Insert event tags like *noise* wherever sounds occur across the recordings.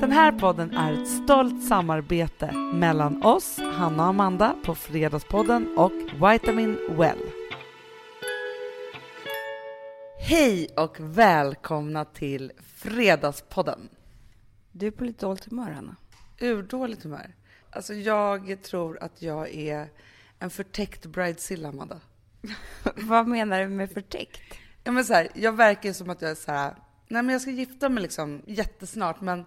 Den här podden är ett stolt samarbete mellan oss, Hanna och Amanda på Fredagspodden och Vitamin Well. Hej och välkomna till Fredagspodden. Du är på lite dåligt humör, Hanna. Urdåligt humör. Alltså jag tror att jag är en förtäckt bridezilla, Amanda. *laughs* Vad menar du med förtäckt? Ja, men så här, jag verkar som att jag är så här, nej men jag ska gifta mig liksom jättesnart, men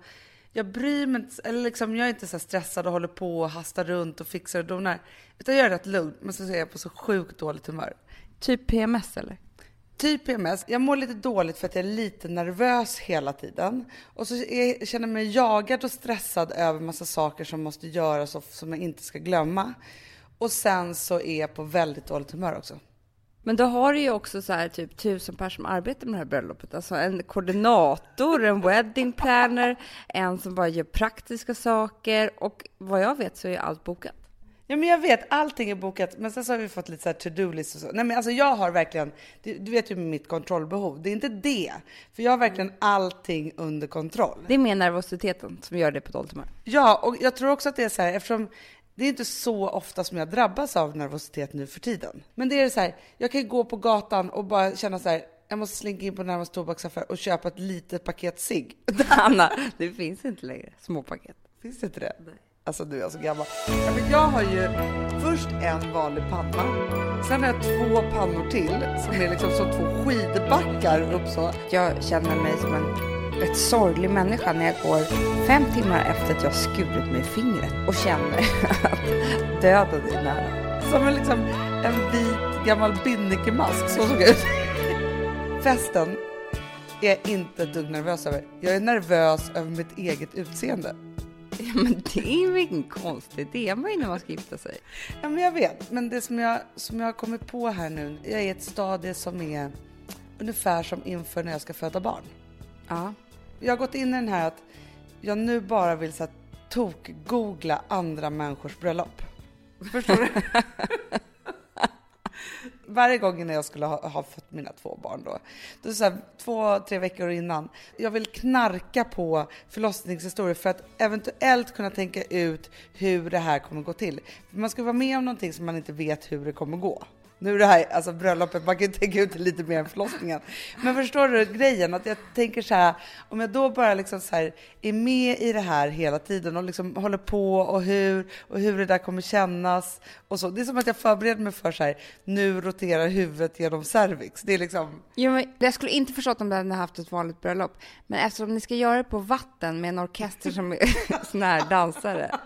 jag bryr mig inte, eller liksom jag är inte så stressad och håller på och hastar runt och fixar och donar. Utan jag är rätt lugn, men så är jag på så sjukt dåligt humör. Typ PMS eller? Typ PMS. Jag mår lite dåligt för att jag är lite nervös hela tiden. Och så är, känner jag mig jagad och stressad över massa saker som måste göras och som jag inte ska glömma. Och sen så är jag på väldigt dåligt humör också. Men då har du ju också så här typ tusen personer som arbetar med det här bröllopet. Alltså en koordinator, en wedding planner, en som bara gör praktiska saker och vad jag vet så är allt bokat. Ja men jag vet, allting är bokat. Men sen så har vi fått lite så här to-do-list och så. Nej men alltså jag har verkligen, du, du vet ju mitt kontrollbehov. Det är inte det. För jag har verkligen allting under kontroll. Det är mer nervositeten som gör det på dåligt humör. Ja, och jag tror också att det är så här, eftersom det är inte så ofta som jag drabbas av nervositet nu för tiden. Men det är så här, jag kan gå på gatan och bara känna så här, jag måste slinka in på närmaste tobaksaffär och köpa ett litet paket cigg. *laughs* Hanna, det finns inte längre småpaket. Finns det inte det? Nej. Alltså du är så gammal. Ja, men jag har ju först en vanlig panna. Sen har jag två pannor till som är liksom som två skidbackar upp så. Jag känner mig som en rätt sorglig människa när jag går fem timmar efter att jag skurit mig i fingret och känner *laughs* att döden är nära. Som en, liksom, en vit gammal binnikemask. Så såg jag ut. Festen är jag inte ett dugg nervös över. Jag är nervös över mitt eget utseende. Ja, men det är ju inget konstigt. Det är man ju när man ska gifta sig. Ja, men jag vet. Men det som jag, som jag har kommit på här nu, jag är i ett stadie som är ungefär som inför när jag ska föda barn. Ja. Jag har gått in i den här att jag nu bara vill så tok-googla andra människors bröllop. Förstår du? *laughs* Varje gång när jag skulle ha, ha fått mina två barn då, då så här, två, tre veckor innan. Jag vill knarka på förlossningshistorier för att eventuellt kunna tänka ut hur det här kommer gå till. För man ska vara med om någonting som man inte vet hur det kommer gå. Nu är det här, alltså bröllopet, man kan ju tänka ut det lite mer än förlossningen. Men förstår du grejen? Att jag tänker så här, om jag då bara liksom så här är med i det här hela tiden och liksom håller på och hur, och hur det där kommer kännas och så. Det är som att jag förbereder mig för så här, nu roterar huvudet genom cervix. Det är liksom... Jo, men jag skulle inte förstått om du hade haft ett vanligt bröllop. Men eftersom ni ska göra det på vatten med en orkester som är *laughs* sån här dansare.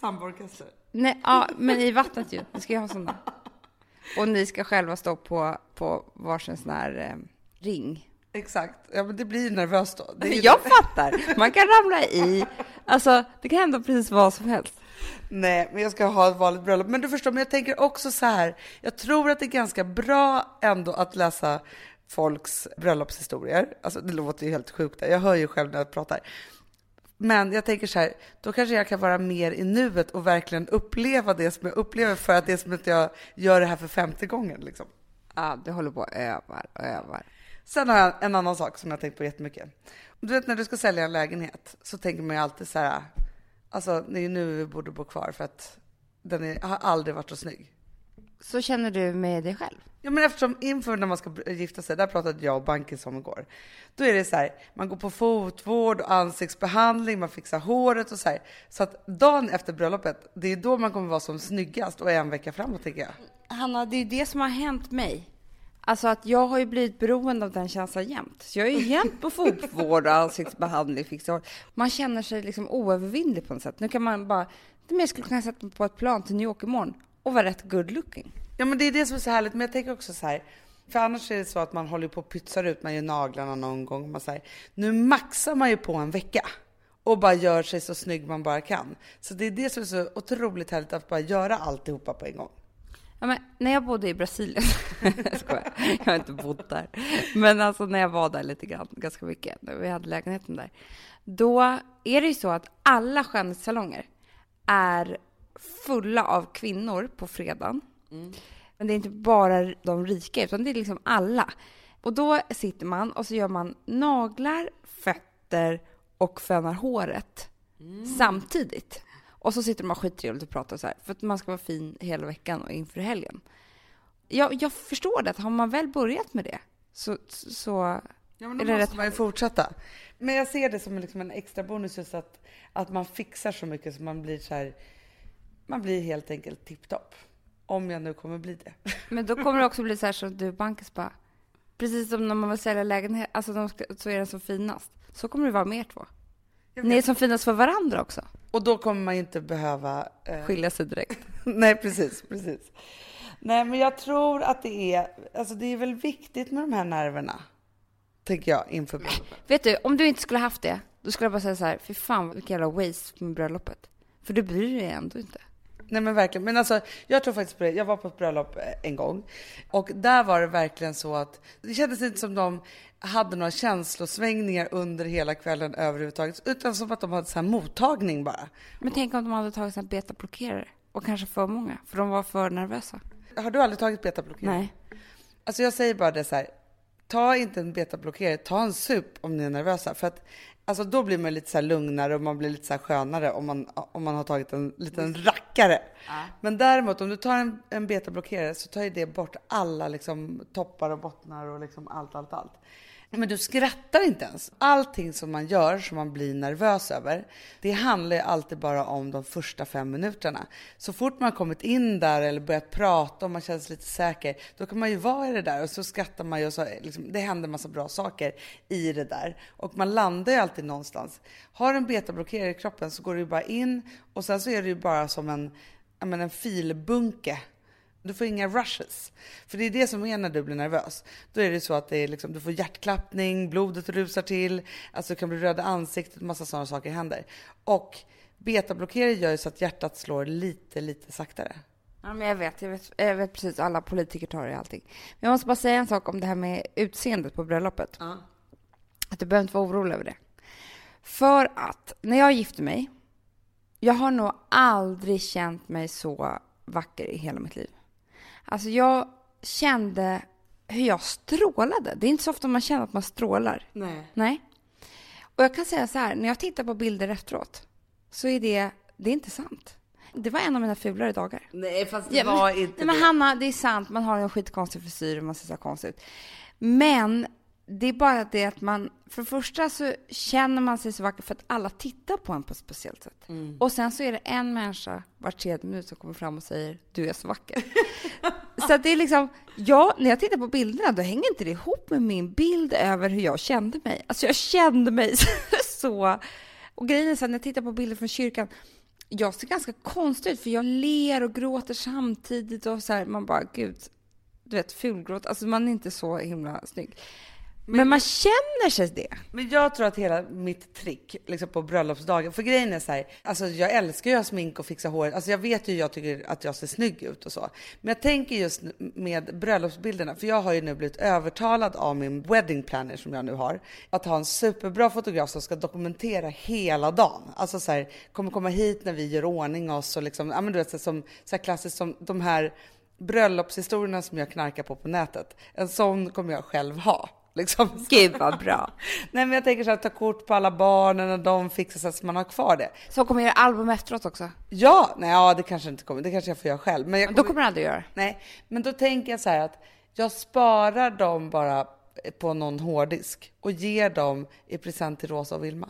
Sambaorkester. Nej, ja, men i vattnet ju. Ni ska ju ha sådana. Och ni ska själva stå på, på varsin sån här eh, ring. Exakt. Ja, men det blir nervöst då. Det är Jag fattar. Man kan ramla i. Alltså, det kan hända precis vad som helst. Nej, men jag ska ha ett vanligt bröllop. Men du förstår, men jag tänker också så här. Jag tror att det är ganska bra ändå att läsa folks bröllopshistorier. Alltså det låter ju helt sjukt. Jag hör ju själv när jag pratar. Men jag tänker så här, då kanske jag kan vara mer i nuet och verkligen uppleva det som jag upplever för att det är som att jag gör det här för femte gången. Liksom. Ja, du håller på och övar och övar. Sen har jag en annan sak som jag har tänkt på jättemycket. Du vet när du ska sälja en lägenhet så tänker man ju alltid så här, alltså det är ju nu vi borde bo kvar för att den är, har aldrig varit så snygg. Så känner du med dig själv? Ja men eftersom inför när man ska gifta sig, där pratade jag och bankis om igår. Då är det så här, man går på fotvård och ansiktsbehandling, man fixar håret och så här. Så att dagen efter bröllopet, det är då man kommer vara som snyggast och en vecka framåt tänker jag. Hanna, det är ju det som har hänt mig. Alltså att jag har ju blivit beroende av den känslan jämt. Så jag är ju jämt på fotvård och ansiktsbehandling, fixa hår. Man känner sig liksom oövervinnlig på något sätt. Nu kan man bara, det jag skulle kunna sätta mig på ett plan till New York imorgon och vara rätt good looking. Ja men det är det som är så härligt, men jag tänker också så här. För annars är det så att man håller på och pytsar ut, man gör naglarna någon gång. Man säger, nu maxar man ju på en vecka och bara gör sig så snygg man bara kan. Så det är det som är så otroligt härligt att bara göra alltihopa på en gång. Ja, men när jag bodde i Brasilien, *laughs* jag skojar, jag har inte bott där, men alltså när jag var där lite grann, ganska mycket, när vi hade lägenheten där, då är det ju så att alla skönhetssalonger är fulla av kvinnor på fredagen. Men det är inte bara de rika, utan det är liksom alla. Och då sitter man och så gör man naglar, fötter och fönar håret samtidigt. Och så sitter har skittrevligt och pratar så här, för att man ska vara fin hela veckan och inför helgen. Jag, jag förstår det, att har man väl börjat med det så, så Ja, men då måste rätt. man ju fortsätta. Men jag ser det som liksom en extra bonus just att, att man fixar så mycket så man blir så här, man blir helt enkelt tipptopp. Om jag nu kommer bli det. *laughs* Men då kommer det också bli så här som du Bankis bara, precis som när man vill sälja lägenhet, alltså de ska, så är den som finast. Så kommer det vara med er två. Ni är som finast för varandra också. Och då kommer man inte behöva... Eh, Skilja sig direkt. *laughs* nej, precis, precis. Nej, men jag tror att det är, alltså det är väl viktigt med de här nerverna. Tänker jag inför bröllopet. Vet du, om du inte skulle haft det, då skulle jag bara säga så här, fy fan vilken jävla waste med bröllopet. För du bryr dig ändå inte. Nej men verkligen. Men alltså, jag tror faktiskt på det. Jag var på ett bröllop eh, en gång och där var det verkligen så att det kändes inte som de hade några känslosvängningar under hela kvällen överhuvudtaget, utan som att de hade så här mottagning bara. Men tänk om de hade tagit en betablockerare. Och kanske för många, för de var för nervösa. Har du aldrig tagit betablockerare? Nej. Alltså jag säger bara det så här. Ta inte en betablockerare, ta en sup om ni är nervösa. För att alltså då blir man lite så lugnare och man blir lite så skönare om man, om man har tagit en liten rackare. Men däremot om du tar en, en betablockerare så tar ju det bort alla liksom toppar och bottnar och liksom allt, allt, allt. Men du skrattar inte ens. Allting som man gör som man blir nervös över, det handlar ju alltid bara om de första fem minuterna. Så fort man kommit in där eller börjat prata och man känner sig lite säker, då kan man ju vara i det där och så skrattar man ju och så liksom, det händer massa bra saker i det där. Och man landar ju alltid någonstans. Har du en betablockerare i kroppen så går du ju bara in och sen så är det ju bara som en, menar, en filbunke du får inga rushes. För det är det som är när du blir nervös. Då är det så att det är liksom, du får hjärtklappning, blodet rusar till, alltså du kan bli röd i ansiktet, massa sådana saker händer. Och betablockering gör ju så att hjärtat slår lite, lite saktare. Ja, men jag vet, jag vet, jag vet precis. Alla politiker tar det allting. Men jag måste bara säga en sak om det här med utseendet på bröllopet. Att du behöver inte vara orolig över det. För att när jag gifte mig, jag har nog aldrig känt mig så vacker i hela mitt liv. Alltså jag kände hur jag strålade. Det är inte så ofta man känner att man strålar. Nej. Nej. Och jag kan säga så här, när jag tittar på bilder efteråt så är det, det är inte sant. Det var en av mina fulare dagar. Nej, fast det Ja, var men, inte nej, men det. Hanna, det är sant. Man har en skitkonstig frisyr och man ser så här konstig ut. Men det är bara det att man, för det första så känner man sig så vacker för att alla tittar på en på ett speciellt sätt. Mm. Och sen så är det en människa var tredje minut som kommer fram och säger du är så vacker. *laughs* så att det är liksom, ja, när jag tittar på bilderna då hänger inte det ihop med min bild över hur jag kände mig. Alltså jag kände mig *laughs* så, och grejen är så när jag tittar på bilder från kyrkan jag ser ganska konstig ut för jag ler och gråter samtidigt och så här, man bara gud, du vet fulgråt, alltså man är inte så himla snygg. Men, man känner sig det. Men jag tror att hela mitt trick liksom på bröllopsdagen, för grejen är så här, alltså jag älskar ju att smink och fixa håret, alltså jag vet ju jag tycker att jag ser snygg ut och så. Men jag tänker just med bröllopsbilderna, för jag har ju nu blivit övertalad av min wedding planner som jag nu har, att ha en superbra fotograf som ska dokumentera hela dagen. Alltså så här, kommer komma hit när vi gör ordning oss och liksom, ja men du vet så, som, så här klassiskt som de här bröllopshistorierna som jag knarkar på på nätet. En sån kommer jag själv ha. Liksom. Gud vad bra. *laughs* Nej men jag tänker så här, ta kort på alla barnen och de fixar så att man har kvar det. Så kommer göra album efteråt också. Ja, nej ja, det kanske inte kommer, det kanske jag får göra själv. Men jag Men då kommer du aldrig göra. Nej, men då tänker jag så här att jag sparar dem bara på någon hårddisk och ger dem i present till Rosa och Vilma.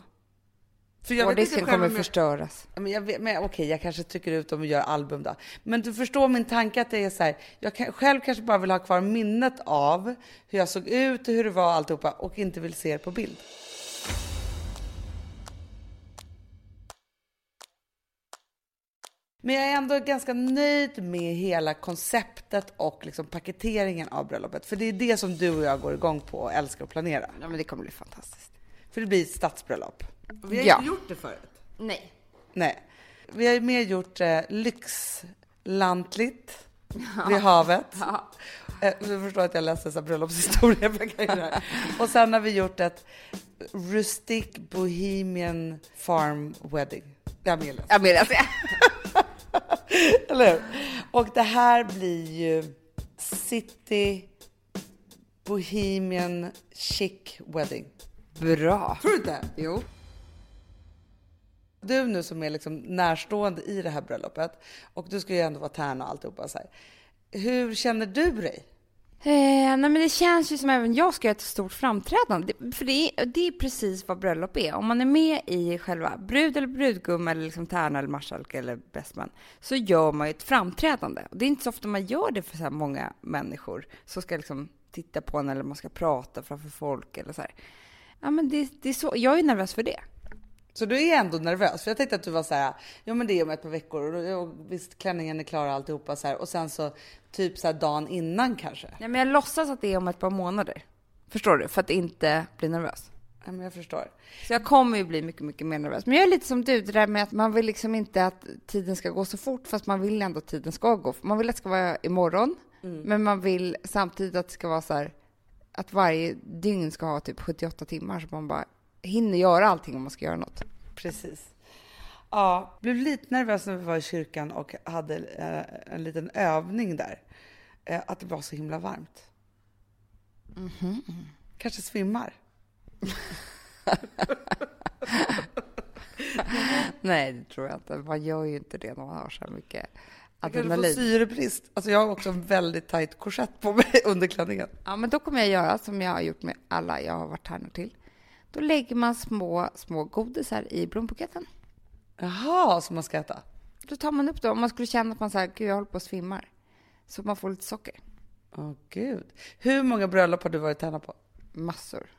För jag vet inte Hårddisken kommer om jag- förstöras. Men, jag vet, men okej, jag kanske trycker ut dem och gör album då. Men du förstår min tanke att det är så här, jag kan, själv kanske bara vill ha kvar minnet av hur jag såg ut och hur det var alltihopa och inte vill se det på bild. Men jag är ändå ganska nöjd med hela konceptet och liksom paketeringen av bröllopet. För det är det som du och jag går igång på och älskar att planera. Ja, men det kommer bli fantastiskt. För det blir ett stadsbröllop. Vi har Ja. inte gjort det förut. Nej. Nej. Vi har ju mer gjort eh, lyxlantligt vid havet. Eh, Du förstår att jag läser så här. Och sen har vi gjort ett rustic bohemian farm wedding. Jag är med Ja, Eller hur? Och det här blir ju city bohemian chic wedding. bra. Tror du inte? Jo. Du nu som är liksom närstående i det här bröllopet och du ska ju ändå vara tärna och alltihopa så här. Hur känner du dig? Eh, nej men det känns ju som även jag ska göra ett stort framträdande. Det, för det är, det är precis vad bröllop är. Om man är med i själva brud eller brudgum eller liksom tärna eller marskalk eller bästman så gör man ju ett framträdande. Och det är inte så ofta man gör det för så här många människor som ska liksom titta på en eller man ska prata framför folk eller så här. Ja men det, det är så, jag är nervös för det. Så du är ändå nervös? För jag tänkte att du var så här, ja men det är om ett par veckor och, och visst klänningen är klar och alltihopa så här och sen så typ så här dagen innan kanske. Nej men jag låtsas att det är om ett par månader. Förstår du? För att inte bli nervös. Ja, men jag förstår. Så jag kommer ju bli mycket, mycket mer nervös. Men jag är lite som du, det där med att man vill liksom inte att tiden ska gå så fort, fast man vill ändå att tiden ska gå. Man vill att det ska vara imorgon, men man vill samtidigt att det ska vara så här, att varje dygn ska ha typ 78 timmar, så man bara hinner göra allting om man ska göra något. Precis. Ja, blev lite nervös när vi var i kyrkan och hade eh, en liten övning där. Eh, att det var så himla varmt. Kanske svimmar. *laughs* Nej, det tror jag inte. Man gör ju inte det när man har så här mycket Jag kanske får adrenalin. syrebrist. Alltså jag har också en väldigt tajt korsett på mig *laughs* under klänningen. Ja, men då kommer jag göra som jag har gjort med alla jag har varit här nu till. Då lägger man små, små godisar i blombuketten. Jaha, som man ska äta. Då tar man upp det om man skulle känna att man säger gud jag håller på att svimmar. Så man får lite socker. Åh gud. Hur många bröllop har du varit tärna på? Massor.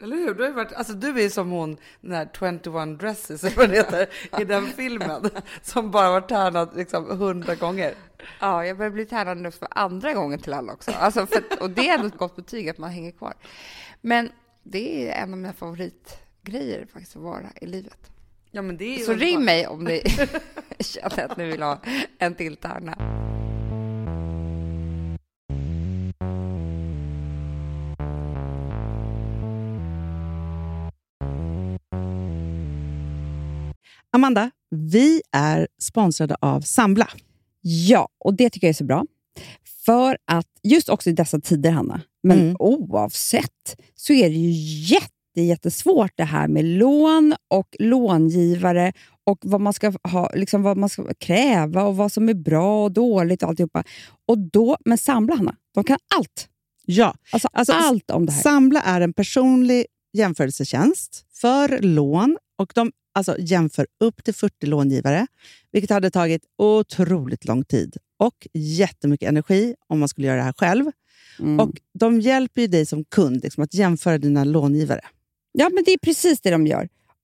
Eller hur? Du, har varit, alltså du är som hon, den här 21 dresses, eller vad det heter, i den *laughs* filmen. Som bara varit tärnad liksom hundra gånger. Ja, jag börjar bli tärnad nu för andra gången till alla också. Alltså för, och det är ändå ett gott betyg att man hänger kvar. Men det är en av mina favoritgrejer faktiskt att vara i livet. Ja, men det är ju Så ring underbart. mig om ni *laughs* känner att ni vill ha en till tärna. Amanda, vi är sponsrade av Sambla. Ja, och det tycker jag är så bra. För att just också i dessa tider, Hanna, men Mm. oavsett, så är det ju jätte, jättesvårt det här med lån och långivare och vad man ska ha, liksom vad man ska kräva och vad som är bra och dåligt och alltihopa. Och då, men Sambla, Hanna, de kan allt. Ja, Alltså, Alltså, allt om det här. Sambla är en personlig jämförelsetjänst för lån och de alltså, jämför upp till 40 långivare, vilket hade tagit otroligt lång tid och jättemycket energi om man skulle göra det här själv. Mm. Och De hjälper ju dig som kund liksom, att jämföra dina långivare. Ja, men det är precis det de gör.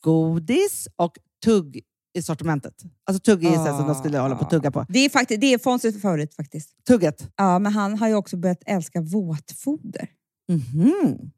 godis och tugg i sortimentet. Alltså tugg är ah. som de skulle hålla på att tugga på. Det är, faktiskt, det är Fonzies favorit faktiskt. Tugget. Ja, men han har ju också börjat älska våtfoder. Mhm.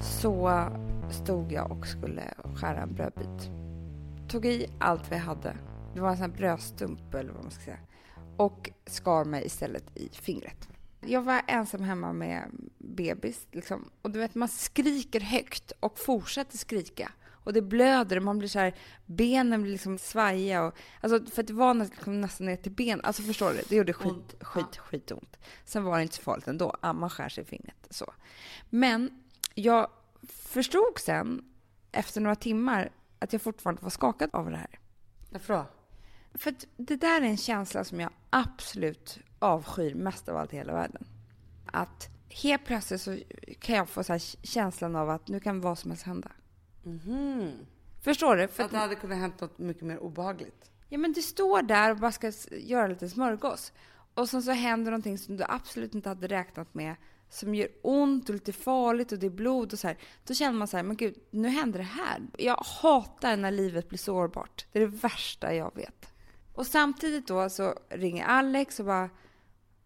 så stod jag och skulle skära en brödbit. Tog i allt vi hade. Det var en sån här brödstump eller vad man ska säga. Och skar mig istället i fingret. Jag var ensam hemma med bebis. Liksom. Och du vet, man skriker högt och fortsätter skrika. Och det blöder och man blir så här, benen blir liksom svajiga. Och, alltså, för att det var nä- liksom nästan ner till ben. Alltså förstår du? Det gjorde skit, skit, skitont. Sen var det inte så farligt ändå. Ah, man skär sig i fingret. Så. Men jag förstod sen, efter några timmar, att jag fortfarande var skakad av det här. Varför då? För att det där är en känsla som jag absolut avskyr mest av allt i hela världen. Att helt plötsligt så kan jag få så här känslan av att nu kan vad som helst hända. Förstår du? För Att det hade kunnat hänt något mycket mer obehagligt. Ja, men du står där och bara ska göra lite smörgås. Och sen så händer någonting som du absolut inte hade räknat med. Som gör ont och lite farligt och det är blod och så här. Då känner man så här, men gud, nu händer det här. Jag hatar när livet blir sårbart. Det är det värsta jag vet. Och samtidigt då så ringer Alex och bara,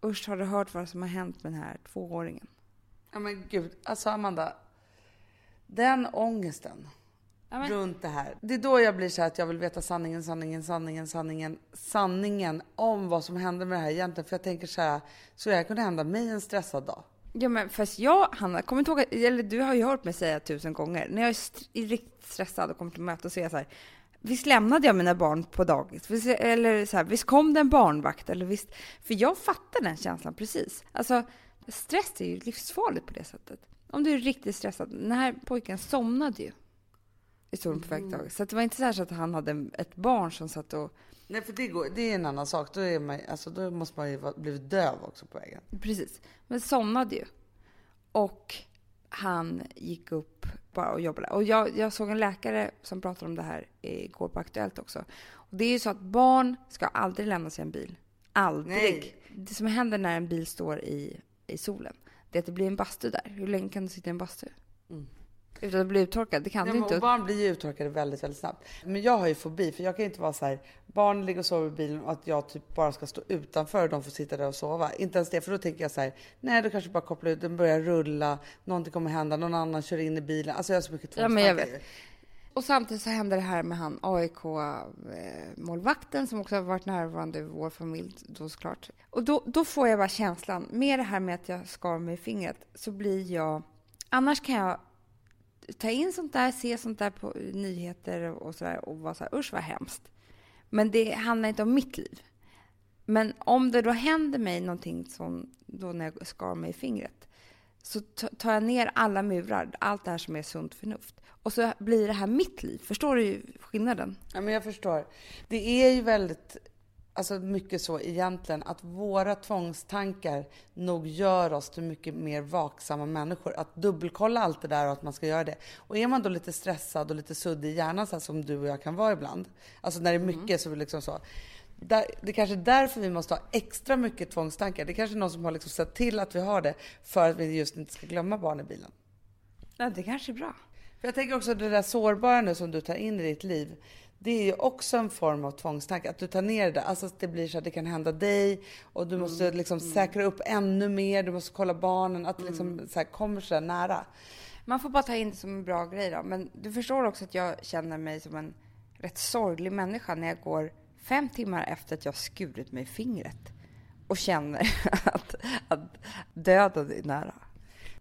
usch har du hört vad som har hänt med den här tvååringen? Ja men gud, alltså Amanda. Den ångesten Ja, men- runt det här. Det är då jag blir så här att jag vill veta sanningen, sanningen, sanningen, sanningen, sanningen om vad som hände med det här egentligen. För jag tänker så här, så det här kunde hända mig en stressad dag. Ja men fast jag, Hanna, kommer inte ihåg, eller du har ju hört mig säga tusen gånger, när jag är, st- är riktigt stressad och kommer till möte och säger så här, visst lämnade jag mina barn på dagis? Visst, eller så här, visst kom det en barnvakt? Eller visst, för jag fattar den känslan precis. Alltså, stress är ju livsfarligt på det sättet. Om du är riktigt stressad, den här pojken somnade ju i stolen på väg till dagis. Så det var inte så, så att han hade ett barn som satt och Nej för det, går, det är en annan sak. Då, är man, alltså, då måste man ju vara- blivit döv också på vägen. Precis. Men somnade ju. Och han gick upp bara och jobbade. Och jag, jag såg en läkare som pratade om det här igår på Aktuellt också. Och det är ju så att barn ska aldrig lämnas i en bil. Aldrig. Nej. Det som händer när en bil står i, i solen, det är att det blir en bastu där. Hur länge kan du sitta i en bastu? Utan att bli uttorkad? Det kan Nej, du inte. och barn blir ju uttorkade väldigt, väldigt snabbt. Men jag har ju fobi, för jag kan inte vara så här, barn ligger och sover i bilen och att jag typ bara ska stå utanför och de får sitta där och sova. Inte ens det, för då tänker jag så här, nej, då kanske bara koppla ut, den börjar rulla, någonting kommer hända, någon annan kör in i bilen. Alltså jag har så mycket Ja, men jag tvångstankar vet. Och samtidigt så hände det här med han AIK-målvakten som också har varit närvarande i vår familj då såklart. Och då, då får jag bara känslan, med det här med att jag skar mig i fingret, så blir jag... Annars kan jag ta in sånt där, se sånt där på nyheter och sådär och vara så här, usch vad hemskt. Men det handlar inte om mitt liv. Men om det då händer mig någonting som då när jag skar mig i fingret, så tar jag ner alla murar, allt det här som är sunt förnuft. Och så blir det här mitt liv. Förstår du skillnaden? Ja, men jag förstår. Det är ju väldigt alltså mycket så egentligen, att våra tvångstankar nog gör oss till mycket mer vaksamma människor. Att dubbelkolla allt det där och att man ska göra det. Och är man då lite stressad och lite suddig i hjärnan så här som du och jag kan vara ibland. Alltså när det är mycket så liksom så. Där, det kanske är därför vi måste ha extra mycket tvångstankar. Det kanske är någon som har liksom sett till att vi har det för att vi just inte ska glömma barn i bilen. Ja, det kanske är bra. För jag tänker också det där sårbara nu som du tar in i ditt liv. Det är ju också en form av tvångstanke, att du tar ner det. Alltså att det blir så att det kan hända dig och du måste liksom säkra upp ännu mer. Du måste kolla barnen, att det liksom så här kommer så nära. Man får bara ta in det som en bra grej då. Men du förstår också att jag känner mig som en rätt sorglig människa när jag går fem timmar efter att jag skurit mig i fingret och känner *laughs* att, att döden är nära.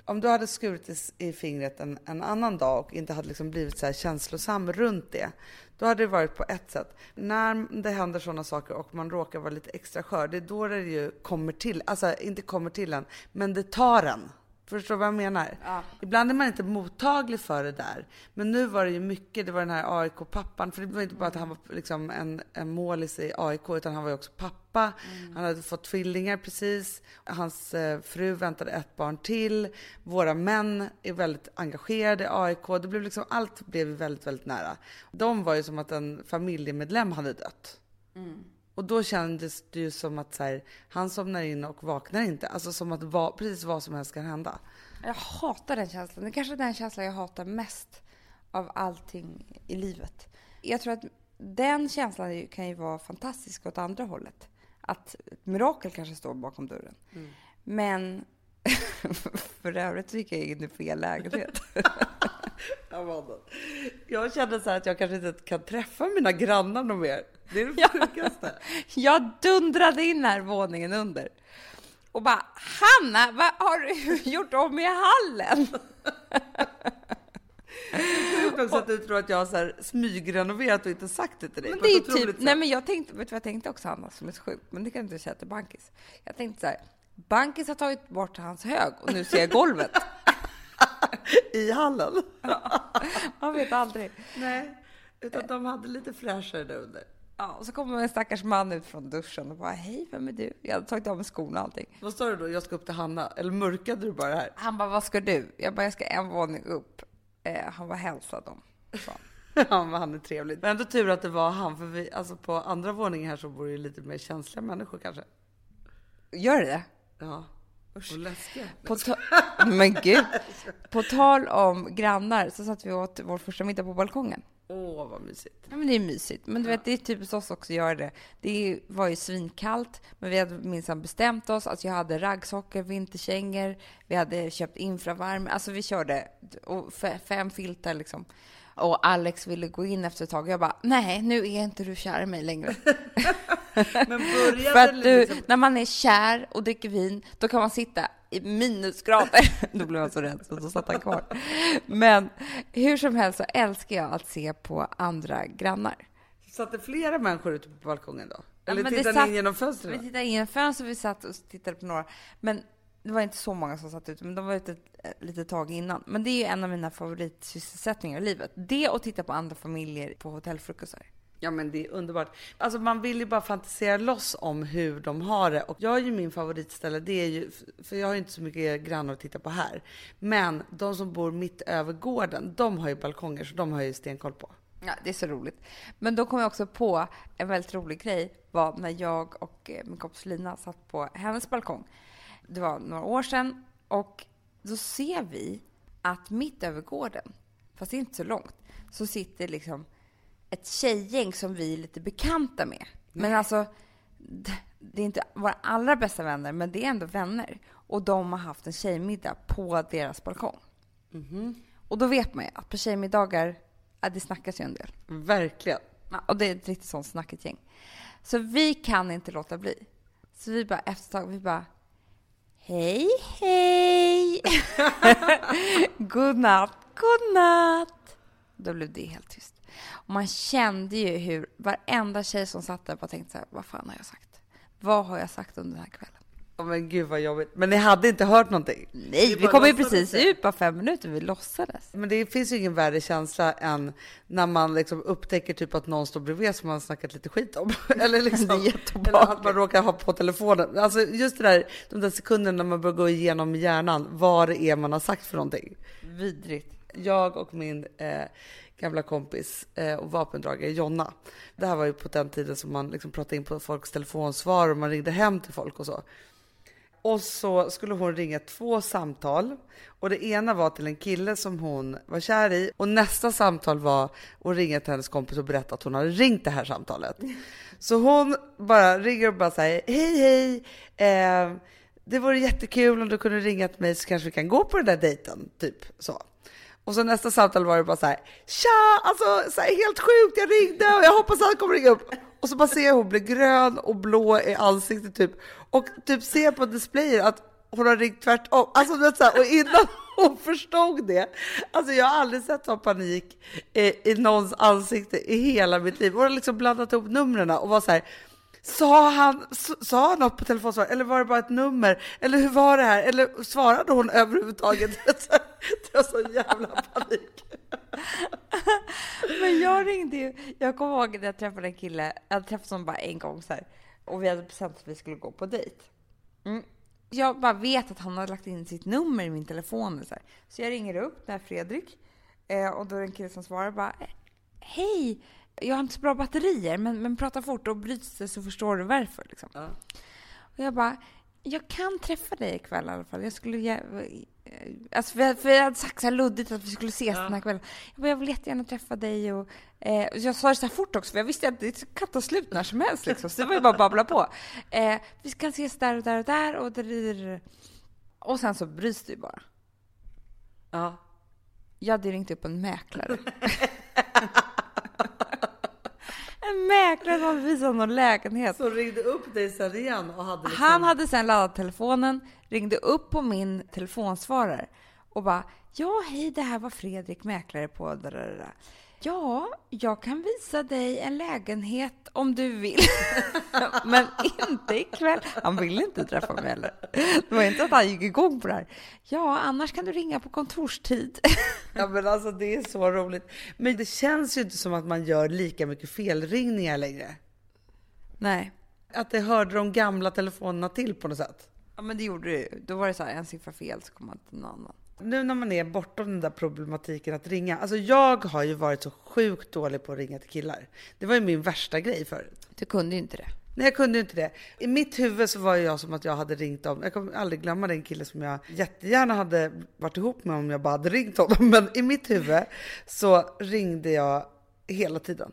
Om du hade skurit i- i fingret en, en annan dag och inte hade liksom blivit så här känslosam runt det, då hade det varit på ett sätt. När det händer sådana saker och man råkar vara lite extra skör, det är då det ju kommer till, alltså inte kommer till en, men det tar en. Förstår du vad jag menar? Ibland är man inte mottaglig för det där. Men nu var det ju mycket, det var den här AIK-pappan, för det var inte bara att han var liksom en, en målis i AIK, utan han var ju också pappa. Han hade fått tvillingar precis. Hans eh, fru väntade ett barn till. Våra män är väldigt engagerade i AIK. Det blev liksom, allt blev väldigt, väldigt nära. De var ju som att en familjemedlem hade dött. Och då kändes det ju som att så här, han somnar in och vaknar inte. Alltså som att va, precis vad som helst kan hända. Jag hatar den känslan. Det är kanske är den känslan jag hatar mest av allting i livet. Jag tror att den känslan kan ju vara fantastisk åt andra hållet. Att ett mirakel kanske står bakom dörren. Men *laughs* för övrigt tycker jag in i fel lägenhet. *laughs* *laughs* Amanda. Jag känner så här att jag kanske inte kan träffa mina grannar något mer. Det är det sjukaste. *laughs* Jag dundrade in här våningen under och bara Hanna, vad har du *laughs* gjort om i hallen? Sjukt också att du tror att jag har så här smygrenoverat och inte sagt det till dig. Men det är typ, sätt. nej men jag tänkte, vet du vad jag tänkte också Hanna som är så sjukt, men det kan inte jag säga till Bankis. Jag tänkte så här, Bankis har tagit bort hans hög och nu ser jag golvet. *laughs* I hallen? Man vet aldrig. Nej, utan de hade lite fräschare där under. Ja, och så kommer en stackars man ut från duschen och bara, hej vem är du? Jag hade tagit av mig skorna och allting. Vad sa du då? Jag ska upp till Hanna? Eller mörkade du bara det här? Han bara, vad ska du? Jag bara, jag ska en våning upp. Eh, han var hälsa dem. *laughs* Ja, men han är trevlig. Men ändå tur att det var han, för vi, alltså på andra våningen här så bor det ju lite mer känsliga människor kanske. Gör det? Ja. Och läskiga. På *laughs* men gud. På tal om grannar så satt vi åt vår första middag på balkongen. Åh, vad mysigt. Ja, men det är mysigt. Men du vet, det är typiskt oss också att göra det. Det var ju svinkallt, men vi hade minsann bestämt oss. Alltså jag hade raggsockor, vinterkängor, vi hade köpt infravärme. Alltså vi körde och fem filtar liksom. Och Alex ville gå in efter ett tag. Jag bara, nej, nu är inte du kär i mig längre. *laughs* Men började För att du, liksom... när man är kär och dricker vin, då kan man sitta i minusgrader. *laughs* då blev jag så rädd så då satt han kvar. Men hur som helst så älskar jag att se på andra grannar. Satt det flera människor ute på balkongen då? Eller det tittade ni in genom Vi fönstren? tittade in genom fönstret, vi satt och tittade på några. Men det var inte så många som satt ute, men de var ute ett litet tag innan. Men det är ju en av mina favoritsysselsättningar i livet. Det och titta på andra familjer på hotellfrukostar. Ja men det är underbart. Alltså man vill ju bara fantisera loss om hur de har det. Och jag har ju min favoritställe, det är ju, för jag har ju inte så mycket grannar att titta på här. Men de som bor mitt över gården, de har ju balkonger så de har ju stenkoll på. Ja, det är så roligt. Men då kom jag också på en väldigt rolig grej var när jag och eh, min kompis Lina satt på hennes balkong. Det var några år sedan och då ser vi att mitt över gården, fast inte så långt, så sitter liksom ett tjejgäng som vi är lite bekanta med. Men alltså, det är inte våra allra bästa vänner, men det är ändå vänner. Och de har haft en tjejmiddag på deras balkong. Och då vet man ju att på tjejmiddagar, ja, det snackas ju en del. Verkligen. Ja, och det är ett riktigt sånt snackigt gäng. Så vi kan inte låta bli. Så vi bara efter ett tag, vi bara Hej, hej! *laughs* god natt, god natt! Då blev det helt tyst. Och man kände ju hur varenda tjej som satt där bara tänkte så här, vad fan har jag sagt? Vad har jag sagt under den här kvällen? Ja, men gud vad jobbigt. Men ni hade inte hört någonting? Nej, vi bara kom ju precis ut, bara fem minuter, vi låtsades. Men det finns ju ingen värre känsla än när man liksom upptäcker typ att någon står bredvid som man har snackat lite skit om. *laughs* eller, liksom, eller att man råkar ha på telefonen. Alltså just det där, de där sekunderna när man börjar gå igenom hjärnan vad det är man har sagt för någonting. Vidrigt. Jag och min eh, gamla kompis eh, och vapendragare Jonna. Det här var ju på den tiden som man liksom pratade in på folks telefonsvar och man ringde hem till folk och så. Och så skulle hon ringa två samtal och det ena var till en kille som hon var kär i och nästa samtal var att ringa till hennes kompis och berätta att hon hade ringt det här samtalet. Så hon bara ringer och bara säger hej hej, eh, det vore jättekul om du kunde ringa till mig så kanske vi kan gå på den där dejten, typ så. Och så nästa samtal var det bara så här, tja, alltså så här, helt sjukt, jag ringde och jag hoppas att han kommer ringa upp. Och så bara ser jag hon blir grön och blå i ansiktet typ. Och typ ser på displayen att hon har ringt tvärtom. Alltså du vet så här, och innan *laughs* hon förstod det, alltså jag har aldrig sett sån panik i, i någons ansikte i hela mitt liv. Hon har liksom blandat ihop numren och var så här, Sa han, sa han något på telefonsvararen eller var det bara ett nummer? Eller hur var det här? Eller svarade hon överhuvudtaget? *laughs* Det var så jävla panik. Men jag ringde ju, jag kommer ihåg när jag träffade en kille, jag hade träffat honom bara en gång så här, och vi hade bestämt att vi skulle gå på dejt. Mm. Jag bara vet att han har lagt in sitt nummer i min telefon. Så, här. så jag ringer upp, det här är Fredrik, eh, och då är det en kille som svarar bara eh, Hej! Jag har inte så bra batterier, men, men prata fort och bryts det så förstår du varför. Liksom. Och jag bara, jag kan träffa dig ikväll i alla fall. Jag skulle eh, Alltså för, för jag hade sagt så här luddigt att vi skulle ses den här kvällen. Jag, bara, jag vill jättegärna träffa dig och eh, och jag sa det så här fort också för jag visste att det kan ta slut när som helst liksom. Så det var ju bara att babbla på. Eh, vi kan ses där och där och där och där. Och sen så bryts det ju bara. Ja. Jag hade ringt upp en mäklare. *laughs* en mäklare som hade visat någon lägenhet. Så ringde upp dig sen igen och hade liksom... Han hade sen laddat telefonen, ringde upp på min telefonsvarare och bara Ja, hej, det här var Fredrik, mäklare på... där." Ja, jag kan visa dig en lägenhet om du vill. *laughs* Men inte ikväll. Han ville inte träffa mig heller. Det var inte att han gick igång på det här. Ja, annars kan du ringa på kontorstid. *laughs* Ja men alltså det är så roligt. Men det känns ju inte som att man gör lika mycket felringningar längre. Nej. Att det hörde de gamla telefonerna till på något sätt. Ja, men det gjorde det ju. Då var det så här, en siffra fel så kom man till någon annan. Nu när man är bortom den där problematiken att ringa. Alltså jag har ju varit så sjukt dålig på att ringa till killar. Det var ju min värsta grej förut. Du kunde ju inte det. Nej, jag kunde inte det. I mitt huvud så var jag som att jag hade ringt dem. Jag kommer aldrig glömma den kille som jag jättegärna hade varit ihop med om jag bara hade ringt honom. Men i mitt huvud så ringde jag hela tiden.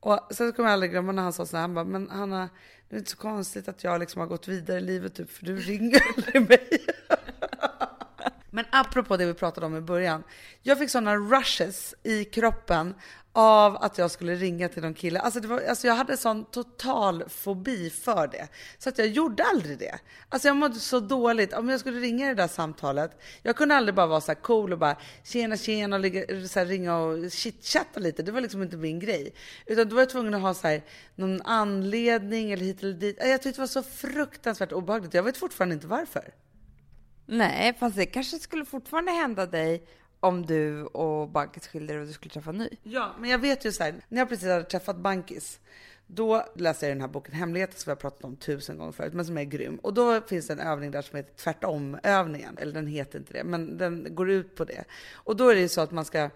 Och sen kommer jag aldrig glömma när han sa så här, han bara, men Hanna, det är inte så konstigt att jag liksom har gått vidare i livet typ, för du ringer *laughs* aldrig mig. Men apropå det vi pratade om i början. Jag fick sådana rushes i kroppen av att jag skulle ringa till någon kille. Alltså, det var, alltså jag hade sån total fobi för det. Så att jag gjorde aldrig det. Alltså jag mådde så dåligt. Om jag skulle ringa det där samtalet. Jag kunde aldrig bara vara så här cool och bara tjena tjena och ligga, så här, ringa och chitchatta lite. Det var liksom inte min grej. Utan då var jag tvungen att ha så här, någon anledning eller hit eller dit. Jag tyckte det var så fruktansvärt obehagligt. Jag vet fortfarande inte varför. Nej, fast det kanske skulle fortfarande hända dig om du och Bankis skilde er och du skulle träffa en ny. Ja, men jag vet ju så här, när jag precis hade träffat Bankis, då läste jag den här boken Hemligheter som vi har pratat om tusen gånger förut, men som är grym. Och då finns det en övning där som heter tvärtom-övningen. Eller den heter inte det, men den går ut på det. Och då är det ju så att man ska,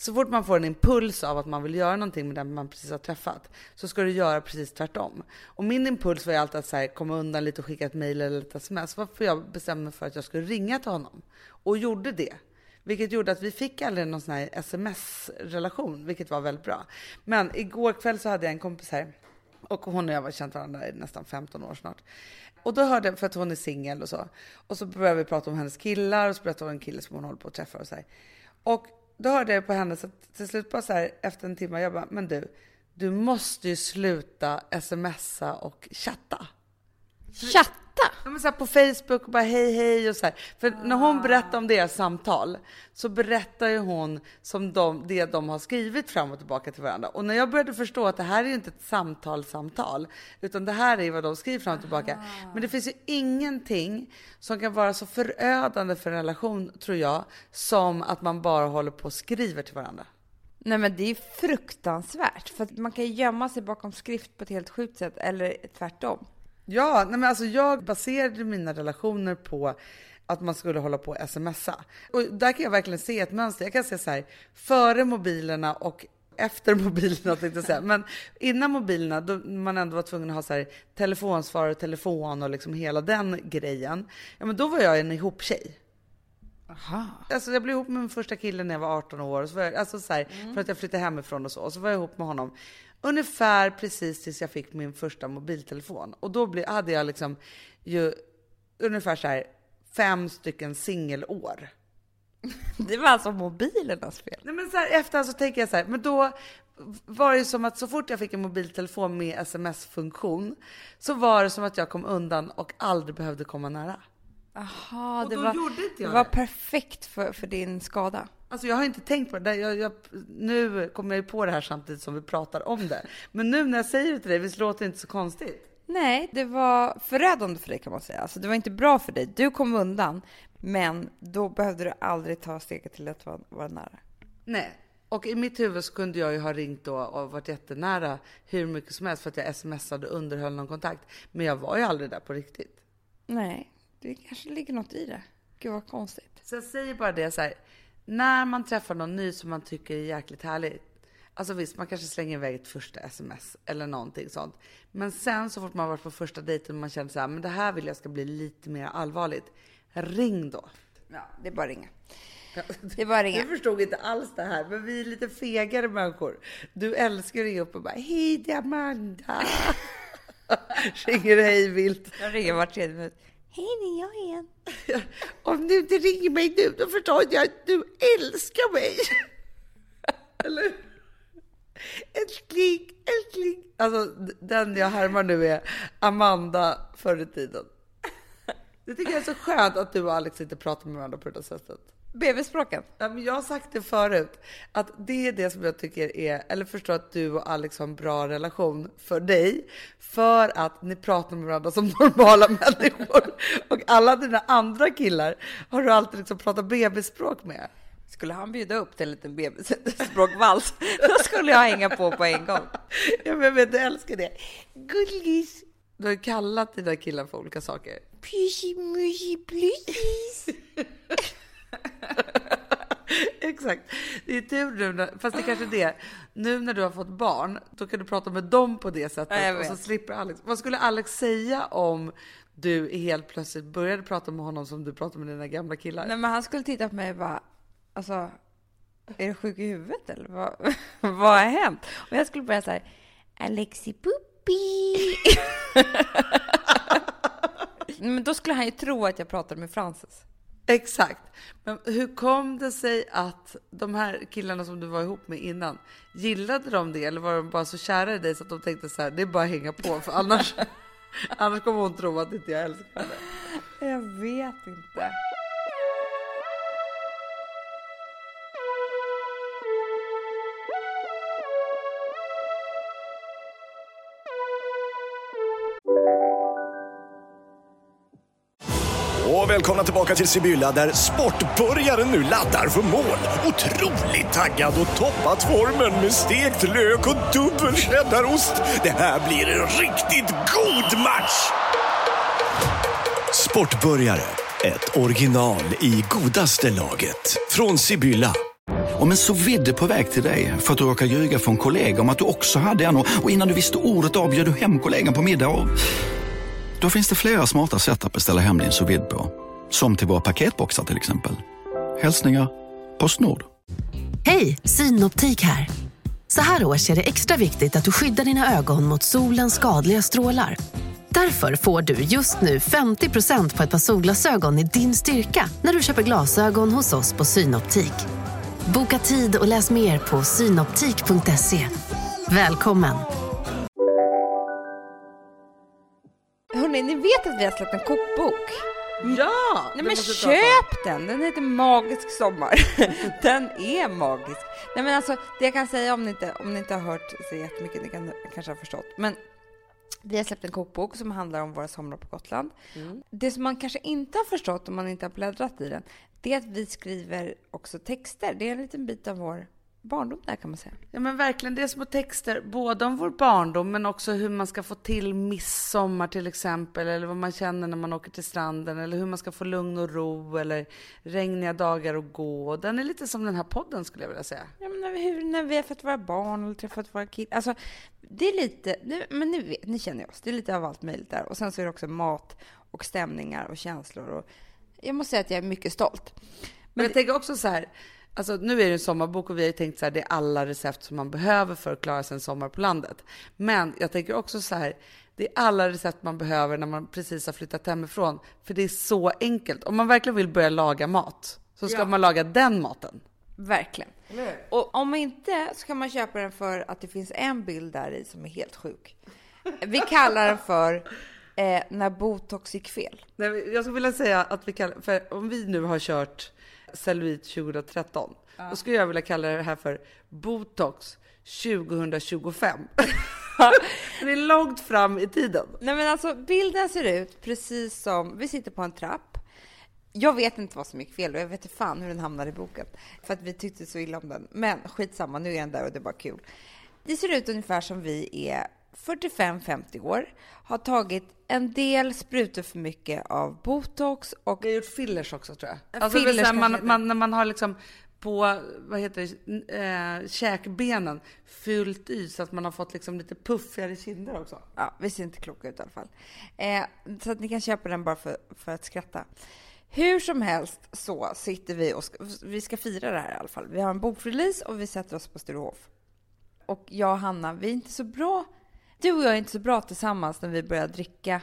så fort man får en impuls av att man vill göra någonting med den man precis har träffat, så ska du göra precis tvärtom. Och min impuls var ju alltid att så här, komma undan lite och skicka ett mejl eller ett sms, varför jag bestämde mig för att jag skulle ringa till honom. Och gjorde det. Vilket gjorde att vi fick aldrig någon sån här sms-relation, vilket var väldigt bra. Men igår kväll så hade jag en kompis här och hon och jag har känt varandra i nästan 15 år snart. Och då hörde jag, för att hon är singel och så, och så började vi prata om hennes killar och så berättade hon om en kille som hon håller på att träffa och så här. Och då hörde jag på henne så att till slut bara så här efter en timme, jag bara, men du, du måste ju sluta smsa och chatta. Chatta? Ja, men så här på Facebook och bara hej hej och så här. För när hon berättar om deras samtal så berättar ju hon som de, det de har skrivit fram och tillbaka till varandra. Och när jag började förstå att det här är ju inte ett samtalssamtal utan det här är vad de skriver fram och tillbaka. Men det finns ju ingenting som kan vara så förödande för en relation tror jag som att man bara håller på och skriver till varandra. Nej men det är fruktansvärt, för att man kan ju gömma sig bakom skrift på ett helt sjukt sätt, eller tvärtom. Ja, nej men alltså jag baserade mina relationer på att man skulle hålla på och smsa. Och där kan jag verkligen se ett mönster. Jag kan se så här, före mobilerna och efter *laughs* mobilerna tänkte jag säga. Men innan mobilerna, då man ändå var tvungen att ha så här telefonsvarare, telefon och liksom hela den grejen. Ja, men då var jag en ihop-tjej. Aha. Alltså jag blev ihop med min första kille när jag var 18 år. Och så var jag, alltså så här, För att jag flyttade hemifrån och så. Och så var jag ihop med honom ungefär precis tills jag fick min första mobiltelefon. Och då hade jag liksom ju ungefär så här fem stycken singelår. *laughs* Det var alltså mobilernas fel. Nej, men så här, efter så tänker jag så här, men då var det som att så fort jag fick en mobiltelefon med sms-funktion så var det som att jag kom undan och aldrig behövde komma nära. Aha, Och det var, det var perfekt för, för din skada. Alltså jag har inte tänkt på det. Jag, jag, nu kommer jag på det här samtidigt som vi pratar om det. Men nu när jag säger det till dig, visst låter det inte så konstigt? Nej, det var förödande för dig kan man säga. Alltså, det var inte bra för dig. Du kom undan, men då behövde du aldrig ta steget till att vara, vara nära. Nej. Och i mitt huvud så kunde jag ju ha ringt då och varit jättenära hur mycket som helst för att jag smsade och underhöll någon kontakt. Men jag var ju aldrig där på riktigt. Nej, det kanske ligger något i det. Gud vad konstigt. Så jag säger bara det så här. När man träffar någon ny som man tycker är jäkligt härligt. Alltså visst, man kanske slänger iväg ett första sms eller någonting sånt. Men sen så fort man varit på första dejten och man känner så här, men det här vill jag ska bli lite mer allvarligt. Ring då. Ja, det är bara att ringa. Det är bara att ringa. Jag förstod inte alls det här, men vi är lite fegare människor. Du älskar att ringa upp och bara, hej det är Amanda. *laughs* Ringer hej vilt. Jag ringer var tredje minut. Hej, det är jag igen. *laughs* Om du inte ringer mig nu, då förstår jag att du älskar mig. *laughs* Eller? Älskling, älskling. Alltså, den jag härmar nu är Amanda förr i tiden. Det tycker jag är så skönt att du och Alex inte pratar med varandra på det där sättet. BB-språken. Ja, men jag har sagt det förut, att det är det som jag tycker är, eller förstår att du och Alex har en bra relation för dig, för att ni pratar med varandra som *laughs* normala människor. Och alla dina andra killar har du alltid liksom pratat bebisspråk med. Skulle han bjuda upp till en liten BB-språkvals, *laughs* då skulle jag hänga på på en gång. Ja, men jag vet, du älskar det. Gullis. Du har kallat dina killar för olika saker. Pysi, mysi, plussis. *laughs* *laughs* Exakt. Det är tur nu, när, fast det är kanske är det. Nu när du har fått barn, då kan du prata med dem på det sättet. Och så slipper Alex. Vad skulle Alex säga om du helt plötsligt började prata med honom som du pratar med dina gamla killar? Nej, men han skulle titta på mig och bara, alltså, är du sjuk i huvudet eller vad, *laughs* vad har hänt? Och jag skulle börja så här, Alexi Puppi. *laughs* men då skulle han ju tro att jag pratade med Frances. Exakt. Men hur kom det sig att de här killarna som du var ihop med innan, gillade de det eller var de bara så kära i dig så att de tänkte så här, det är bara att hänga på för annars, *laughs* annars kommer hon tro att inte jag älskar henne. Jag vet inte. Välkomna tillbaka till Sibylla där sportbörjaren nu laddar för mål. Otroligt taggad och toppat formen med stekt lök och dubbel cheddarost. Det här blir en riktigt god match! Sportbörjare, ett original i godaste laget. Från Sibylla. Om en så vidde på väg till dig för att du råkar ljuga från kollega om att du också hade en och innan du visste ordet av bjöd du hem kollegan på middag och... Då finns det flera smarta sätt att beställa hem din sous vide på. Som till våra paketboxar till exempel. Hälsningar Postnord. Hej, Synoptik här. Så här års är det extra viktigt att du skyddar dina ögon mot solens skadliga strålar. Därför får du just nu 50% på ett par solglasögon i din styrka när du köper glasögon hos oss på Synoptik. Boka tid och läs mer på synoptik.se. Välkommen! Hörrni, ni vet att vi har släppt en kokbok? Ja! Nej men köp den! Den heter Magisk sommar. *laughs* den är magisk. Nej men alltså, det jag kan säga om ni inte, om ni inte har hört så jättemycket, ni kan kanske ha förstått. Men vi har släppt en kokbok som handlar om våra somrar på Gotland. Mm. Det som man kanske inte har förstått om man inte har bläddrat i den, det är att vi skriver också texter. Det är en liten bit av vår barndom där kan man säga. Ja men verkligen, det är små texter, både om vår barndom men också hur man ska få till midsommar till exempel, eller vad man känner när man åker till stranden, eller hur man ska få lugn och ro, eller regniga dagar att gå. Den är lite som den här podden skulle jag vilja säga. Ja, men när, vi, hur, när vi har fått våra barn eller träffat våra killar. Alltså, det är lite, det, men ni vet, ni känner oss. Det är lite av allt möjligt där. Och sen så är det också mat och stämningar och känslor. Och jag måste säga att jag är mycket stolt. Men jag tänker också så här, alltså nu är det en sommarbok och vi har ju tänkt så här, det är alla recept som man behöver för att klara sig en sommar på landet. Men jag tänker också så här, det är alla recept man behöver när man precis har flyttat hemifrån. För det är så enkelt. Om man verkligen vill börja laga mat så ska Ja. man laga den maten. Verkligen. Och om inte så kan man köpa den för att det finns en bild där i som är helt sjuk. Vi kallar den för eh, När botox gick fel. Nej, jag skulle vilja säga att vi kallar, för om vi nu har kört cellulit 2013, då skulle jag vilja kalla det här för botox 2025. *laughs* det är långt fram i tiden. Nej men alltså bilden ser ut precis som, vi sitter på en trapp. Jag vet inte vad som gick fel och jag vet inte fan hur den hamnade i boken. För att vi tyckte så illa om den. Men skitsamma, nu är den där och det är bara kul. Det ser ut ungefär som vi är 45-50 år, har tagit en del sprutor för mycket av botox och... Vi har gjort fillers också tror jag. Ja, Alltså, fillers kanske man, man, när man har liksom på, vad heter det, eh, käkbenen fyllt i så att man har fått liksom lite puffigare kinder också. Ja, vi ser inte kloka ut i alla fall. Eh, så att ni kan köpa den bara för, för att skratta. Hur som helst så sitter vi och ska, vi ska fira det här i alla fall. Vi har en bokrelease och vi sätter oss på Sturehof. Och jag och Hanna, vi är inte så bra. Du och jag är inte så bra tillsammans när vi börjar dricka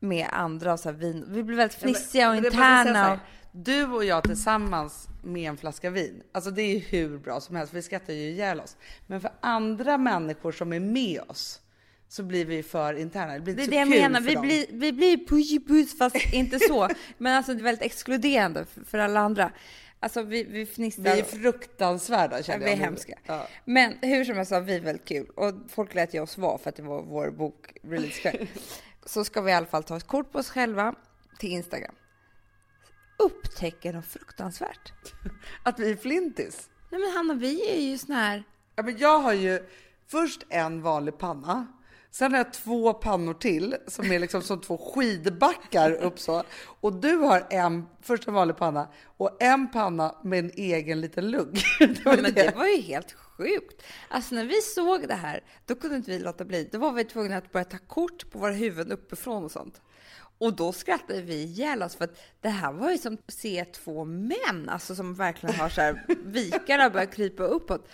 med andra och så vin. Vi blir väldigt fnissiga och interna. Och, Du och jag tillsammans med en flaska vin, alltså det är ju hur bra som helst, vi skrattar ju ihjäl oss. Men för andra människor som är med oss så blir vi för interna. Det blir det inte är så det jag menar. Vi dem. blir, vi blir puss fast inte så. Men alltså det är väldigt exkluderande för, för alla andra. Alltså vi, vi fnissar. Vi är fruktansvärda känner vi jag är nu. hemska. Ja. Men hur som helst har vi väldigt kul och folk lät ju oss vara för att det var vår bok release *laughs* Så ska vi i alla fall ta ett kort på oss själva till Instagram. Upptäcker något fruktansvärt. *laughs* Att vi är flintis. Nej men Hanna, vi är ju sån här... Ja, men jag har ju först en vanlig panna. Sen har jag två pannor till som är liksom som två skidbackar upp så. Och du har en, först en vanlig panna och en panna med en egen liten lugg. *laughs* Det var Ja, men det. det var ju helt sjukt. Alltså när vi såg det här, då kunde inte vi låta bli. Då var vi tvungna att börja ta kort på våra huvuden uppifrån och sånt. Och då skrattade vi ihjäl oss för att det här var ju som att se två män, alltså som verkligen har så här vikarna börjar krypa uppåt.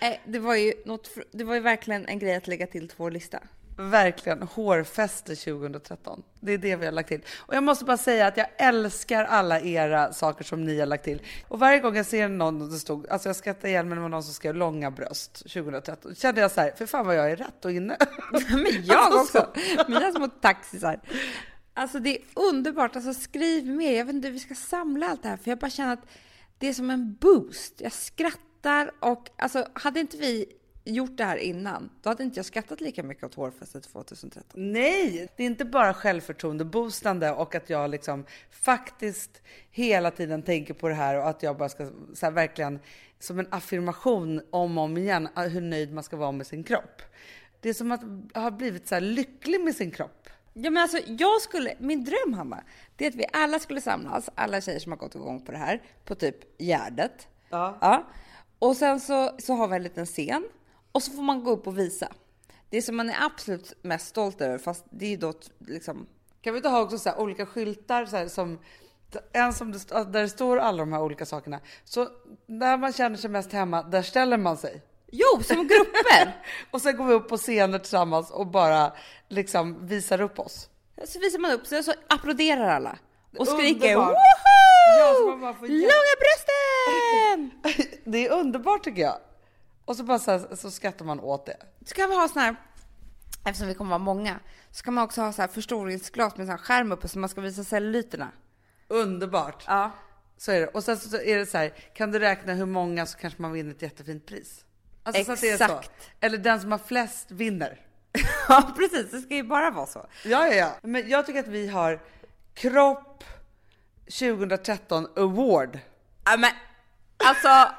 Eh, Det var ju något, det var ju verkligen en grej att lägga till till vår lista. Verkligen hårfäste 2013. Det är det vi har lagt till. Och jag måste bara säga att jag älskar alla era saker som ni har lagt till. Och varje gång jag ser någon det stod, alltså jag skrattar ihjäl mig när det var någon som skrev långa bröst 2013. Kände jag så här, för fan vad jag är rätt och inne. *laughs* Men jag Alltså, också! Mina *laughs* små taxisar. Alltså det är underbart. Alltså skriv mer. Jag vet inte hur vi ska samla allt det här. För jag bara känner att det är som en boost. Jag skrattar och alltså hade inte vi gjort det här innan, då hade inte jag skrattat lika mycket åt hårfästet 2013. Nej, det är inte bara självförtroende-boostande och att jag liksom faktiskt hela tiden tänker på det här och att jag bara ska så här, verkligen som en affirmation om och om igen hur nöjd man ska vara med sin kropp. Det är som att ha blivit så lycklig med sin kropp. Ja, men alltså, jag skulle, min dröm Hanna, det är att vi alla skulle samlas, alla tjejer som har gått igång på det här, på typ Gärdet. Ja. Och sen så, så har vi en liten scen och så får man gå upp och visa. Det som man är absolut mest stolt över, fast det är då liksom... Kan vi inte ha också så här olika skyltar så här, som en som det, där det står alla de här olika sakerna. Så där man känner sig mest hemma, där ställer man sig. Jo, som grupper! *laughs* och sen går vi upp på scener tillsammans och bara liksom visar upp oss. Så visar man upp sig och så applåderar alla. Och skriker Underbart. woho! Ja. Långa brösten! Det är underbart tycker jag. Och så bara så, här, så skrattar man åt det. Ska vi ha sån här eftersom vi kommer vara många, så kan man också ha så här förstoringsglas med så här skärm uppe så man ska visa cellulyterna. Underbart! Ja. Så är det. Och sen så är det så här, kan du räkna hur många så kanske man vinner ett jättefint pris. Alltså. Exakt. Eller den som har flest vinner. *laughs* Ja, precis. Det ska ju bara vara så. Ja, ja, ja. Men jag tycker att vi har kropp 2013 award. Ja, men alltså.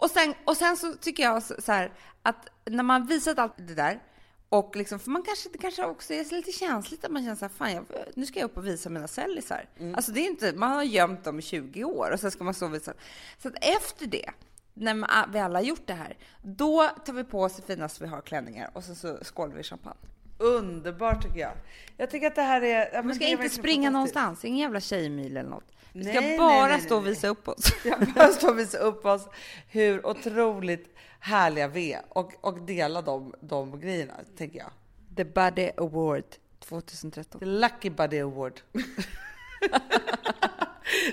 Och sen, och sen så tycker jag så så här att när man visat allt det där och liksom, för man kanske, det kanske också är lite känsligt att man känner så här, fan, jag, nu ska jag upp och visa mina cellisar. Alltså det är inte, man har gömt dem i 20 år och sen ska man och visa. Så att efter det, när vi alla har gjort det här, då tar vi på oss det finaste vi har, klänningar, och sen så skålar vi champagne. Underbart tycker jag. Jag tycker att det här är... ja, Man ska inte springa någonstans, ingen jävla tjejmil eller något. Vi ska Nej, bara nej, nej, stå och visa upp oss. *laughs* Jag bara stå och visa upp oss hur otroligt härliga vi är och, och dela de, de grejerna, tänker jag. The Body Award 2013. The Lucky Body Award. *laughs*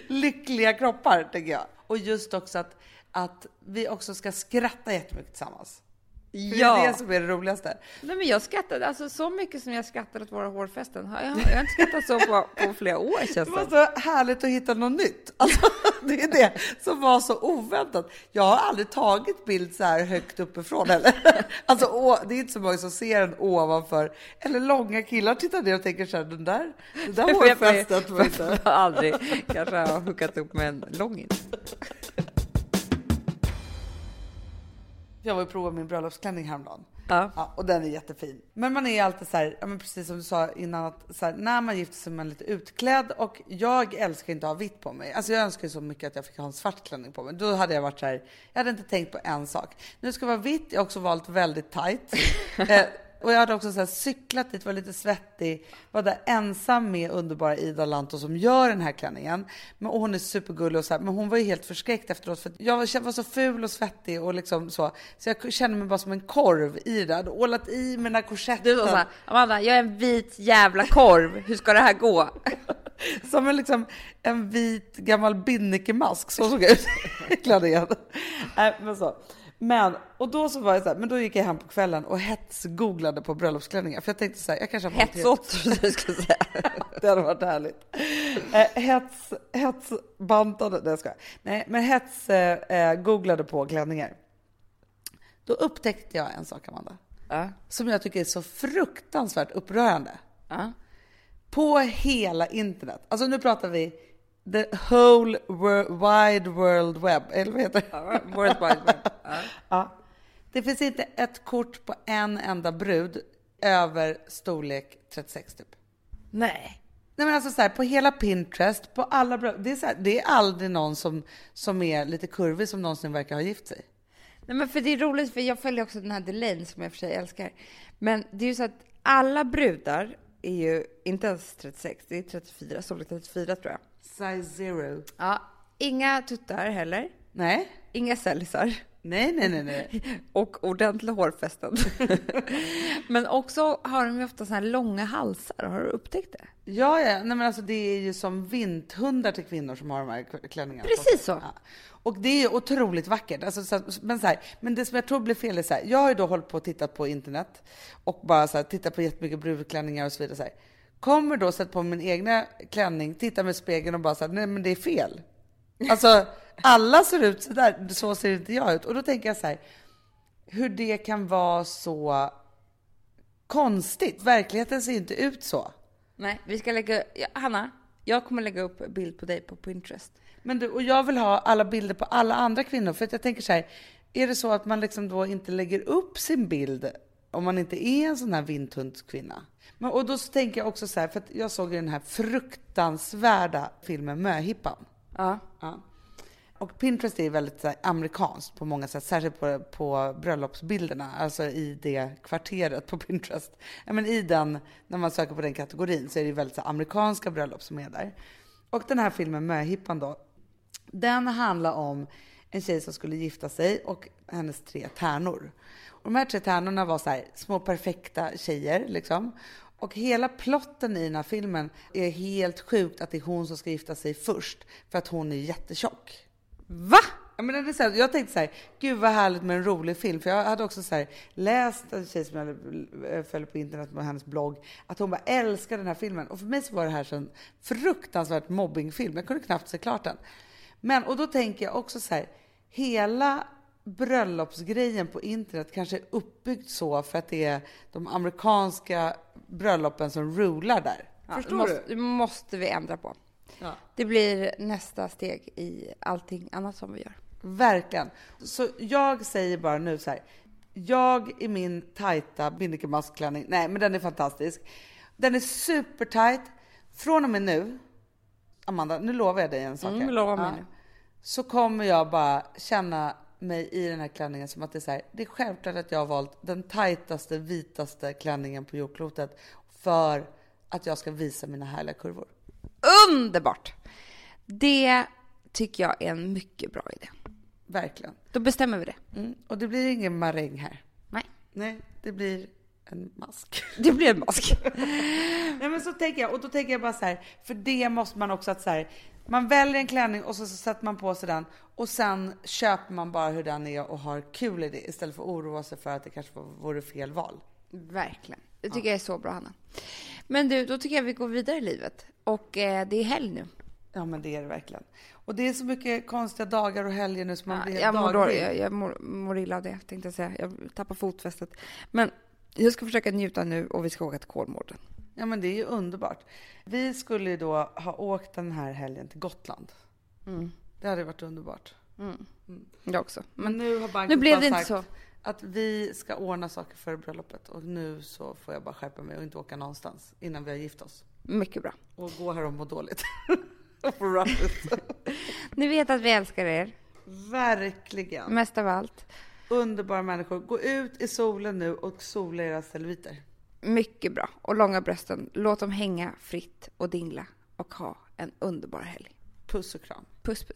Lyckliga kroppar, tänker jag. Och just också att, att vi också ska skratta jättemycket tillsammans. Ja. Det är det som är det roligaste. Nej, men jag skrattade, alltså så mycket som jag skrattade åt våra hårfästen. Jag, jag har inte skrattat så på, på flera år känns Det det var så härligt att hitta något nytt. *laughs* Alltså, det är det som var så oväntat. Jag har aldrig tagit bild så här högt uppifrån heller. *laughs* Alltså, å, det är inte så många som ser den ovanför. Eller långa killar tittar ner och tänker så här, den där, den där *laughs* hårfästet var inte... Jag har aldrig kanske har hookat upp med en långis. Jag var och provade min bröllopsklänning häromdagen. Ja. Ja, och den är jättefin. Men man är alltid så här, ja, men precis som du sa innan, att så här, när man gifter sig är man lite utklädd och jag älskar inte att ha vitt på mig. Alltså jag önskar så mycket att jag fick ha en svart klänning på mig. Då hade jag varit så här, jag hade inte tänkt på en sak. Nu ska det vara vitt, jag har också valt väldigt tight. *laughs* eh, och jag hade också så här cyklat dit, var lite svettig, var där ensam med underbara Ida Lanto som gör den här klänningen. Men, och hon är supergullig och så här, men hon var ju helt förskräckt efteråt för jag var, var så ful och svettig och liksom så. Så jag kände mig bara som en korv i det. Jag hade ålat i mina korsetten. Du sa såhär, Amanda, jag är en vit jävla korv. Hur ska det här gå? *laughs* Som en, liksom, en vit gammal binnikemask, så såg jag ut i *laughs* klänningen. Nej, men så. Men, och då så var jag så här, men då gick jag hem på kvällen och hetsgooglade på bröllopsklänningar. För jag tänkte så här, jag kanske har Hetsåt, du skulle säga. *laughs* Det hade varit härligt. Eh, hets, hetsbantade, nej jag skojar. Nej, men hets eh, eh, googlade på klänningar. Då upptäckte jag en sak, Amanda. Ja. Som jag tycker är så fruktansvärt upprörande. Ja. På hela internet. Alltså nu pratar vi the whole wor- wide world web. Eller vad heter det? World Wide Web. *laughs* Ja. Det finns inte ett kort på en enda brud över storlek 36 typ. Nej. Nej men alltså så här, på hela Pinterest, på alla bröd, det är så här, det är aldrig någon som, som är lite kurvig som någonsin verkar ha gift sig. Nej, men för det är roligt, för jag följer också den här Delaine som jag för sig älskar. Men det är ju så att alla brudar är ju inte ens 36, det är 34, storlek 34 tror jag. Size zero. Ja, inga tuttar heller. Nej. Inga cellisar. Nej, nej, nej, nej. *laughs* Och ordentliga hårfästen. *laughs* men också har de ju ofta så här långa halsar. Har du upptäckt det? Ja, ja, nej men alltså det är ju som vinthundar till kvinnor som har de här klänningarna. Precis så. Ja. Och det är ju otroligt vackert. Alltså, så, men, så här, men det som jag tror blir fel är så här, jag har ju då hållit på och tittat på internet och bara så här, tittat på jättemycket brudklänningar och så vidare. Så här. Kommer då sätta på min egna klänning, titta med spegeln och bara så här, nej men det är fel. Alltså alla ser ut så där, så ser inte jag ut. Och då tänker jag så här, hur det kan vara så konstigt. Verkligheten ser inte ut så. Nej, vi ska lägga... Ja, Hanna, jag kommer lägga upp bild på dig på Pinterest. Men du, och jag vill ha alla bilder på alla andra kvinnor för att jag tänker så här, är det så att man liksom då inte lägger upp sin bild om man inte är en sån här vindhundskvinna? Men, och då så tänker jag också så här, för att jag såg ju den här fruktansvärda filmen Möhippan. Ja. Ja. Och Pinterest är väldigt här, amerikanskt på många sätt, särskilt på, på bröllopsbilderna, alltså i det kvarteret på Pinterest. Ja, men I den, när man söker på den kategorin så är det väldigt så här, amerikanska bröllop som är där. Och den här filmen Möhippan då, den handlar om en tjej som skulle gifta sig och hennes tre tärnor. Och de här tre tärnorna var så här, små perfekta tjejer liksom. Och hela plotten i den här filmen är helt sjukt att det är hon som ska gifta sig först för att hon är jättetjock. Va? Ja, men den är så här, jag tänkte så här, gud vad härligt med en rolig film. För jag hade också så här, läst en tjej som jag följer på internet med hennes blogg, att hon bara älskar den här filmen. Och för mig så var det här en fruktansvärt mobbingfilm. Jag kunde knappt se klart den. Men, och då tänker jag också så här, hela bröllopsgrejen på internet kanske är uppbyggd så för att det är de amerikanska bröllopen som rular där. Ja, Förstår det måste, du? det måste vi ändra på. Ja. Det blir nästa steg i allting annat som vi gör. Verkligen. Så jag säger bara nu så här. Jag i min tajta bindekemasklänning, nej men den är fantastisk. Den är supertight. Från och med nu, Amanda, nu lovar jag dig en sak. Mm, lova mig nu. Så kommer jag bara känna mig i den här klänningen som att det är så här. Det är självklart att jag har valt den tajtaste, vitaste klänningen på jordklotet för att jag ska visa mina härliga kurvor. Underbart! Det tycker jag är en mycket bra idé. Verkligen. Då bestämmer vi det. Mm. Och det blir ingen maräng här. Nej. Nej, det blir en mask. *laughs* Det blir en mask. *laughs* Nej men så tänker jag, och då tänker jag bara så här, för det måste man också att så här, man väljer en klänning och så, så sätter man på sig den och sen köper man bara hur den är och har kul i det istället för att oroa sig för att det kanske vore fel val. Verkligen. Det tycker jag är så bra, Hanna. Men du, då tycker jag vi går vidare i livet. Och eh, det är helg nu. Ja men det är det verkligen. Och det är så mycket konstiga dagar och helger nu som man blir Ja, helt jag mår, daglig. jag, jag mår, mår illa av det, tänkte jag säga. Jag tappar fotfästet. Men jag ska försöka njuta nu och vi ska åka till Kolmården. Ja men det är ju underbart. Vi skulle ju då ha åkt den här helgen till Gotland. Mm. Det hade varit underbart. Mm. Jag också. Men nu har banken nu blev bara det inte sagt så. att vi ska ordna saker för bröllopet och nu så får jag bara skärpa mig och inte åka någonstans innan vi har gift oss. Mycket bra. Och gå här och må dåligt. *laughs* *laughs* Ni vet att vi älskar er. Verkligen. Mest av allt. Underbara människor. Gå ut i solen nu och sola era celluliter. Mycket bra. Och långa brösten. Låt dem hänga fritt och dingla. Och ha en underbar helg. Puss och kram. Puss puss.